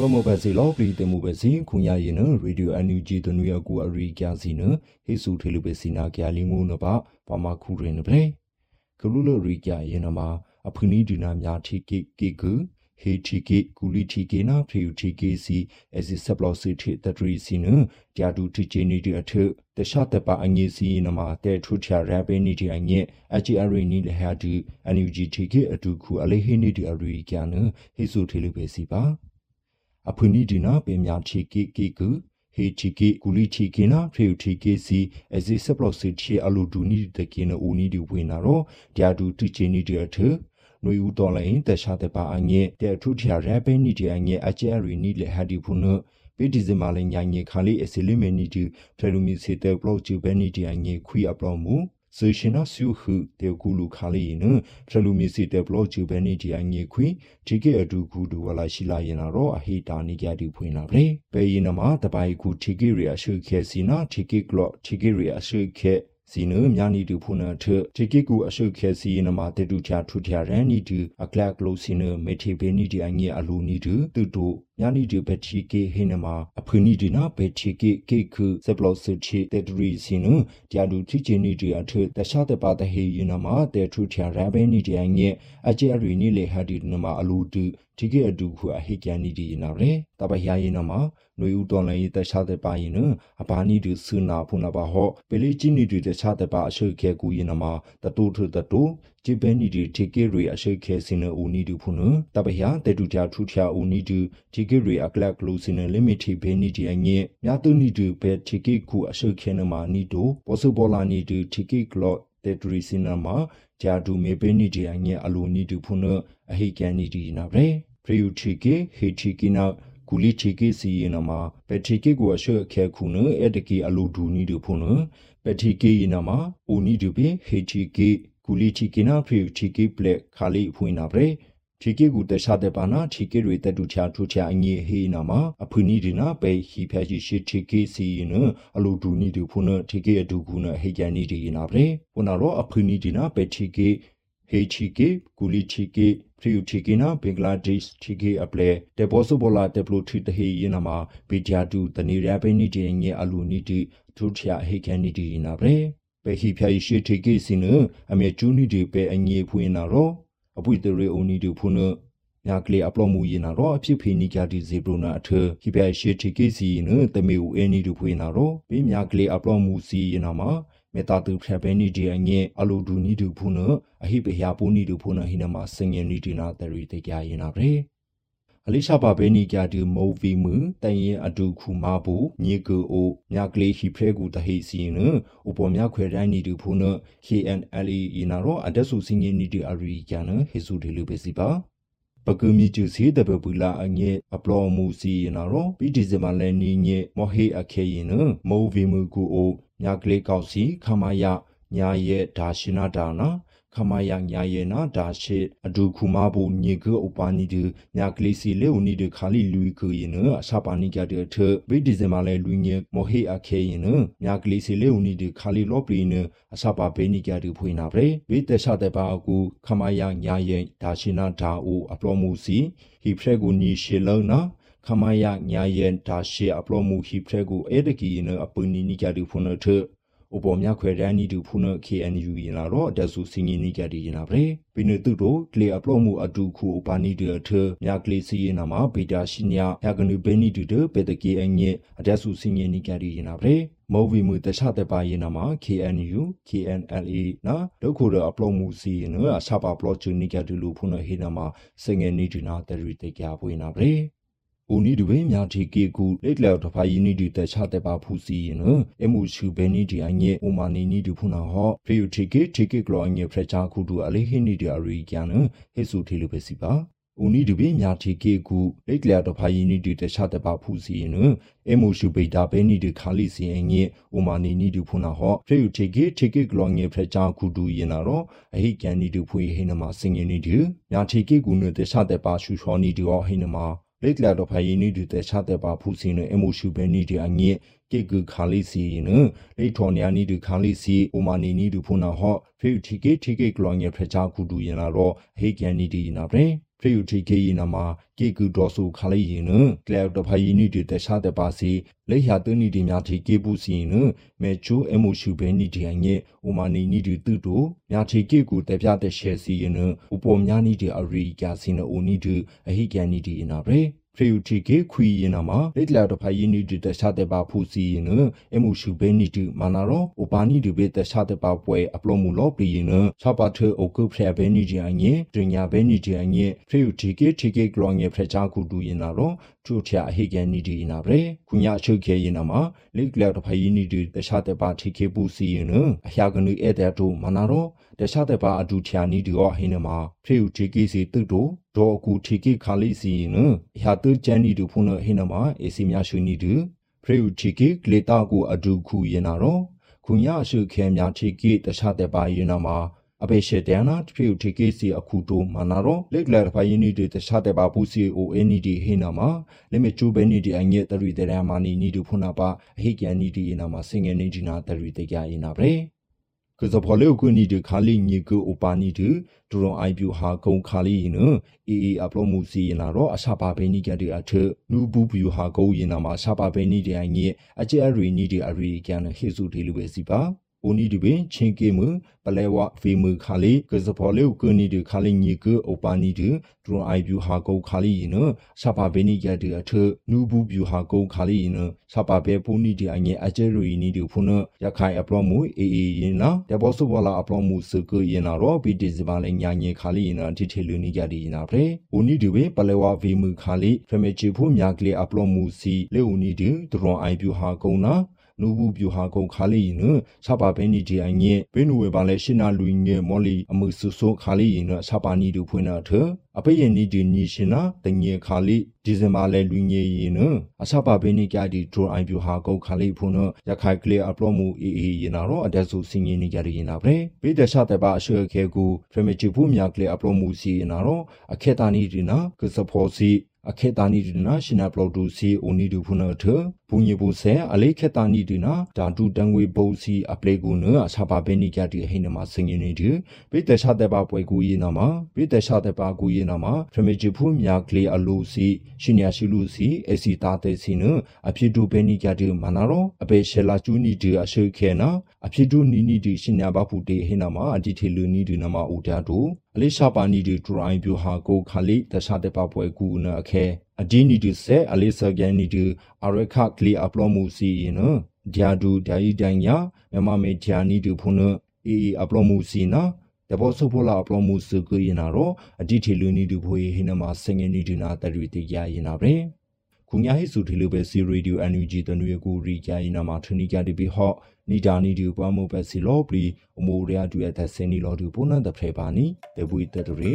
ပရမဘစီလောပရီတမှုဘစီခုညာရင်နရေဒီယိုအန်ယူဂျီတနူရကူအရီကျစီနဟေဆူထေလူဘစီနာကျလီငုံနပါပမာခုရင်နပလေကလူလရီကျရင်နမှာအဖနီဒီနာများထိကိကိကူဟေတီကေကူလီတီကေနာဖရီယူတီကေစီအစီဆပ်လောစီတီတထရီစီနကြာဒူတီချီနီဒီအထတခြားတပါအငေးစီနမှာတဲထူချာရဘဲနီဒီအငေးအချီအရီနီလဟာဒီအန်ယူဂျီတီကေအတူခုအလေးဟိနီဒီအရီကျနဟေဆူထေလူဘစီပါ အဖွနီဒီနာပေမြာချီကေကေကူဟေချီကေကူလီချီကေနာဖရီချီကေစီအစီဆပ်လော့စီချီအလူဒူနီတကေနဦးနီဒီဝေနာရောဒီယာဒူတီချီနီဒီအထနွေဦးတော်လိုင်းတခြားတပါအငဲတဲ့ထူထျာရပဲနီဒီအငဲအကျဲရီနီလေဟာဒီဖုနပေဒီဇမာလညာငေခါလီအစီလီမနီဒီဖရလူမီစီတဲ့ဘလော့ချူပဲနီဒီအငဲခွီအပလော့မူ ဇေရှင်နာဆူဟုတေကူလူခါလီနဖရလူမီစီတေဘလော့ချူဘဲနီဒီအငေခွီဒီကေအဒူကူဒူဝလာရှိလာရင်တော့အဟိတာနိကြတူဖွင့်လာပဲပဲရင်နမှာတပိုင်ကူဒီကေရီအရှုခဲစီနာဒီကေကလော့ဒီကေရီအရှုခဲစီနမြာနီတူဖုန်ထဒီကေကူအရှုခဲစီနမှာတေတူချာထူထရာရန်နီတူအကလကလိုစီနမေတီဘေနီဒီအငေအလူနီတူတူတူ ညာနီဒီဘက်ချီကေဟိနမအဖူနီဒီနာဘက်ချီကေကေခုဇပလော့စစ်ချီတေဒရီစီနုဂျာဒူချီချီနီဒီအထတခြားတပါတဟေယနမတေထူချာရဘဲနီဒီအငဲအကျဲရီနီလေဟာဒီနမအလူတူဒီကေအတူခုအဟိကန်နီဒီနာရဲတပယာယနမနွေဦးတော်လည်းတခြားတပါယနအဘာနီဒီဆုနာဖုနာပါဟောပလီချီနီဒီတခြားတပါအရှုခဲကူယနမတတူထတတူဂျီဘဲနီဒီတီကေရီအရှိခဲစင်နဦးနီဒူဖုနတပဟတေတူချာထူချာဦးနီဒူတီကေရီအကလကလူစင်နလီမီတီဘဲနီဒီအငဲမြတ်တူနီဒူဘဲတီကေခုအရှိခဲနမနီဒူပေါ်ဆူပေါ်လာနီဒူတီကေကလော့တေတူရီစင်နမဂျာဒူမေဘဲနီဒီအငဲအလူနီဒူဖုနအဟိကန်နီဒီနာဗရေပရီယူတီကေဟေတီကီနာကူလီချီကေစီယနမှာပက်တီကေကိုအရှေ့ခဲခုနအဲ့တကီအလူဒူနီဒူဖုနပက်တီကေယနမှာဦးနီဒူပေဟေတီကေ ကူလီချီကိနာဖရီချီကိပလက်ခါလီဖွင့်နာပရေချီကိကူတခြားတဲ့ပါနာချီကိတွေတက်တူချာထူချာအငေဟေးနာမှာအဖွနီဒီနာပဲဟီဖက်ရှိရှိချီကိစီနအလူဒူနီဒူဖုနချီကိအဒူကူနဟေကန်နီဒီနာပရေဝနာရောအဖွနီဒီနာပဲချီကိဟေချီကေကူလီချီကေဖရီယူချီကေနာဘင်္ဂလားဒေ့ရှ်ချီကေအပလေတေဘောဆူဘောလာတေပလိုထီတဟေယနာမှာဘီဂျာတူတနေရပဲနီတီငေအလူနီတီထူချာဟေကန်နီတီနာပရေ ပဲဟိဖျာရှိထေကိစီနအမေကျူနီဒီပဲအငေဖွင့်နာရောအပွေတရေအိုနီဒီဖုနညာကလေးအပလော့မှုရင်နာတော့အဖြစ်ဖေနီကြတီဇေဘရိုနာအထဟိဖျာရှိထေကိစီနတမေဦးအနီဒီဖွင့်နာရောဘေးညာကလေးအပလော့မှုစီရင်နာမှာမေတာတူဖရဘဲနီဒီအငေအလိုဒူနီဒီဖုနအဟိပဟယာပူနီဒီဖုနဟိနမှာစငယ်နီဒီနာတရီတေကြရင်နာပဲ အလိရှာပါဘဲနီကြတူမိုဗီမူတန်ရင်အတူခုမာဘူညေကူအိုမြကလေးဟီဖရဲကူတဟိစီနဥပေါ်မြခွဲတိုင်းနီတူဖုန KNLE ီနာရောအဒဆူစင်းနီတူအရီကျန်ဟေစုဒီလူပဲစီပါပကူမီကျူစီတပပူလာအငဲအပလောမူစီနာရောပီဒီဇမလဲနီညေမောဟေအခေရင်မိုဗီမူကူအိုမြကလေးကောက်စီခမယညာရဲ့ဒါရှိနာဒါနာ ခမယညာယေနာဒါရှိအဒုခုမဘူညေကဥပနိဒညာကလေးစီလေဦးနိဒခါလီလူကယင်အစာပါနိကြတဲ့ထဘိဒီဇင်မာလေလူညေမောဟေအခဲယင်ညာကလေးစီလေဦးနိဒခါလီလောပရီနအစာပါဘေနိကြတဲ့ဖွေနာပရေဘိတရှတဲ့ပါအကူခမယညာယေဒါရှိနာဒါအိုအပလောမှုစီဟိဖရက်ကိုနီရှေလောနာခမယညာယေဒါရှိအပလောမှုဟိဖရက်ကိုအေဒကီနအပူနီနိကြတဲ့ဖွနထ ဥပေါ်မြခွဲရန်နီတူဖုန KNU ရင်လာတော့တဆူစင်ကြီးနိကတီရင်လာပဲပိနတုတို့ကလေအပလော့မှုအတူခုဥပါနီတေထမြကလေးစီရင်နာမှာဘေတာရှိညာယကနုဘဲနီတူတေပေတကေအငဲအတဆူစင်ကြီးနိကတီရင်လာပဲမောဝီမှုတခြားတဲ့ပါရင်နာမှာ KNU KNLA နော်ဒုက္ခရအပလော့မှုစီရင်နော်အစပါပလော့ချူနိကတူလူဖုနဟေနာမှာစငယ်နီတူနာတရီတေကြပွေးနာပဲ ဦးနီဒဝေမြာတီကေကူလက်လောက်တဖာယီနီဒီတချတဲ့ပါဖူစီနအမှုရှုဘဲနီဒီအငဲဥမာနီနီဒီဖုနာဟောဖရီယူတီကေတီကေကလောအငဲဖရချာခုတူအလေးဟိနီဒီအရီကျန်ဟေဆူထီလူပဲစီပါဦးနီဒဝေမြာတီကေကူလက်လောက်တဖာယီနီဒီတချတဲ့ပါဖူစီနအမှုရှုဘေတာဘဲနီဒီခါလီစီအငဲဥမာနီနီဒီဖုနာဟောဖရီယူတီကေတီကေကလောအငဲဖရချာခုတူရင်နာတော့အဟိကန်နီဒီဖွေဟိနမစင်ငင်းနီဒီမြာတီကေကူနတချတဲ့ပါရှုချောနီဒီဟောဟိနမ လက်လာတော့ဖာယင်းနီဒီတဲ့ချတဲ့ပါဖူစင်းနဲ့အမိုရှူဘဲနီဒီအငိကေကူခါလီစီနလေထော်နီယာနီဒီခါလီစီအိုမာနီနီဒီဖုနာဟောဖေတီကေတီကေကလောင်ရဖချာကူဒူရင်လာတော့ဟေကန်နီဒီနာပရင် ဖရီယူတီကေယနာမှာကေကူဒေါ်ဆူခါလေးရင်နကလောက်တဖိုင်နီတီတခြားတဲ့ပါစီလေယာတနီတီများတီကေပူစီနမေချိုအမိုရှူဘဲနီတီအငဲဥမာနီနီတီတူတိုများတီကေကူတပြတဲ့ရှယ်စီရင်ဥပေါ်များနီတီအရီကျစီနအိုနီတီအဟိကန်နီတီအနာပဲ ဖရီယူတီကေခွီရင်နာမှာလက်လာတော့ဖိုင်နီတီတခြားတဲ့ပါဖူစီရင်အမှုရှုဘဲနီတီမနာရောဥပါနီဒီဘေတခြားတဲ့ပါပွဲအပလောမှုလောပြီးရင်ချပါထအိုကုဖရဘဲနီတီအငဲဒညာဘဲနီတီအငဲဖရီယူတီကေတီကေဂလောငဲဖရချာကူတူရင်နာရောထူထျာအဟိကန်နီတီနာပဲခုညာရှုခဲရင်နာမှာလက်လာတော့ဖိုင်နီတီတခြားတဲ့ပါတီကေပူစီရင်အဟျာကနုအဲ့တဲ့တို့မနာရော တခြားတဲ့ပါအတူထျာနီဒီရောဟင်းနမှာဖရီယူတီကေစီတုတ်တို့ဒေါ်ကူတီကေခါလိစီရင်အဟျာတုကျန်နီတို့ဖုန်ဟင်းနမှာအေစီများရှုနီတူဖရီယူတီကေဂလေတာကိုအတူခုရင်နာရောခုညာရှုခဲများတီကေတခြားတဲ့ပါရင်နာမှာအပေရှေတနာတဖြူတီကေစီအခုတိုမနာရောလက်လက်ဖိုင်နီဒီတခြားတဲ့ပါပူစီအိုအနီဒီဟိနာမှာလက်မချိုးဘဲနီဒီအငဲ့တရီတဲ့ရမာနီနီဒူဖုနာပါအဟိကန်နီဒီနာမှာစင်ငယ်နေဒီနာတရီတဲ့ကြရင်နာပဲ ကစဖော်လေကုနီဒီခါလီညီကိုအိုပါနီဒီဒူရွန်အိုင်ပြူဟာကုံခါလီနအီအီအပလိုမှုစီရင်လာတော့အရှာပါဘဲနီကတဲ့အထနူဘူးပြူဟာကုံရင်နာမှာရှာပါဘဲနီတဲ့အငဲ့အကျဲအရီနီဒီအရီကန်ဟေစုဒီလူပဲစီပါ အိုနီဒီပင်ချင်းကေမပလဲဝဖီမခါလီကစဖော်လေကုနီဒီခါလီညီကအိုပါနီဒီဒရွန်အိုင်ဗျူဟာကုခါလီနဆာပါဘေနီကတဲ့အထနူဘူးဗျူဟာကုခါလီနဆာပါဘေပူနီဒီအငဲအကျဲရီနီဒီဖုနရခိုင်အပလောမှုအေအေရင်နာတဘောဆူဘလာအပလောမှုစကရင်နာရောဘီဒီဇဘာလေညာညေခါလီနတီထေလူနီကဒီနာဖရေအိုနီဒီဝေပလဲဝဗီမခါလီဖမေချီဖူမြာကလေးအပလောမှုစီလေဦးနီဒီဒရွန်အိုင်ဗျူဟာကုနာ နူဘူးပြူဟာကုံခါလီနဆပါဘဲနီဒီအငဲဘင်းနူဝေပါလဲရှင်းနာလူငဲမော်လီအမှုဆူဆိုခါလီနဆပါနီဒူဖွင့်နာထအပိယနီဒီနီရှင်နာတငဲခါလီဒီဇင်ဘာလဲလူငဲရင်နအဆပါဘဲနီကြဒီဒရိုအိုင်ပြူဟာကုံခါလီဖွင့်နရခိုင်ကလေးအပလော့မှုအေအေရင်နာတော့အတက်ဆူစင်ရင်နေကြရင်နာပဲဘေးတခြားတဲ့ပါအရှေ့ခဲကူဖရမချီဖူမြကလေးအပလော့မှုစီရင်နာတော့အခေတာနီဒီနာကစဖောစီ အခေတာနီဒီနာရှင်နာပလော့ဒူစီအိုနီဒူဖုနထဘူညဘူဆဲအလေးခေတာနီဒီနာဓာတုတန်ငွေဘုံစီအပလေကူနအစာပါဘဲနီကြတီဟိနမစင်ရင်နေဒီပိတခြားတဲ့ပါပွဲကူရင်နာမှာပိတခြားတဲ့ပါကူရင်နာမှာဖမဂျီဖူမြကလေးအလိုစီရှင်ညာရှိလူစီအစီတာတဲ့စီနအဖြစ်တူဘဲနီကြတီမနာရောအပေရှလာကျူနီဒီအရှိခဲနာအဖြစ်တူနီနီဒီရှင်ညာဘဖူတေဟိနမအဒီထေလူနီဒီနမဦးတာတူ အလေးရှာပါနီဒီဒရိုင်ပြူဟာကိုခါလီတခြားတဲ့ပါပွဲကူနအခဲအဒီနီဒီဆက်အလေးဆာကန်နီဒီအရခကလီအပလောမှုစီရင်နဒီယာဒူဒိုင်ဒိုင်ယာမမမေဂျာနီဒီဖုန်အီအပလောမှုစီနာတဘောဆုဖိုလာအပလောမှုစကရင်နာတော့အဒီထေလူနီဒီဖွေဟိနမစငင်နီဒီနာတရီတိရရင်နာပဲ ခုညာဟိစုထေလူပဲစီရေဒီယိုအန်ယူဂျီတနွေကူရီကြရင်နာမှာထနီကြတိပြီးဟော့နီဒါနီဒီပွားမှုပဲစီလောပလီအမိုးရတူအသက်စင်းနီလောတူပုံနံတဖဲပါနီတေဘူတတရေ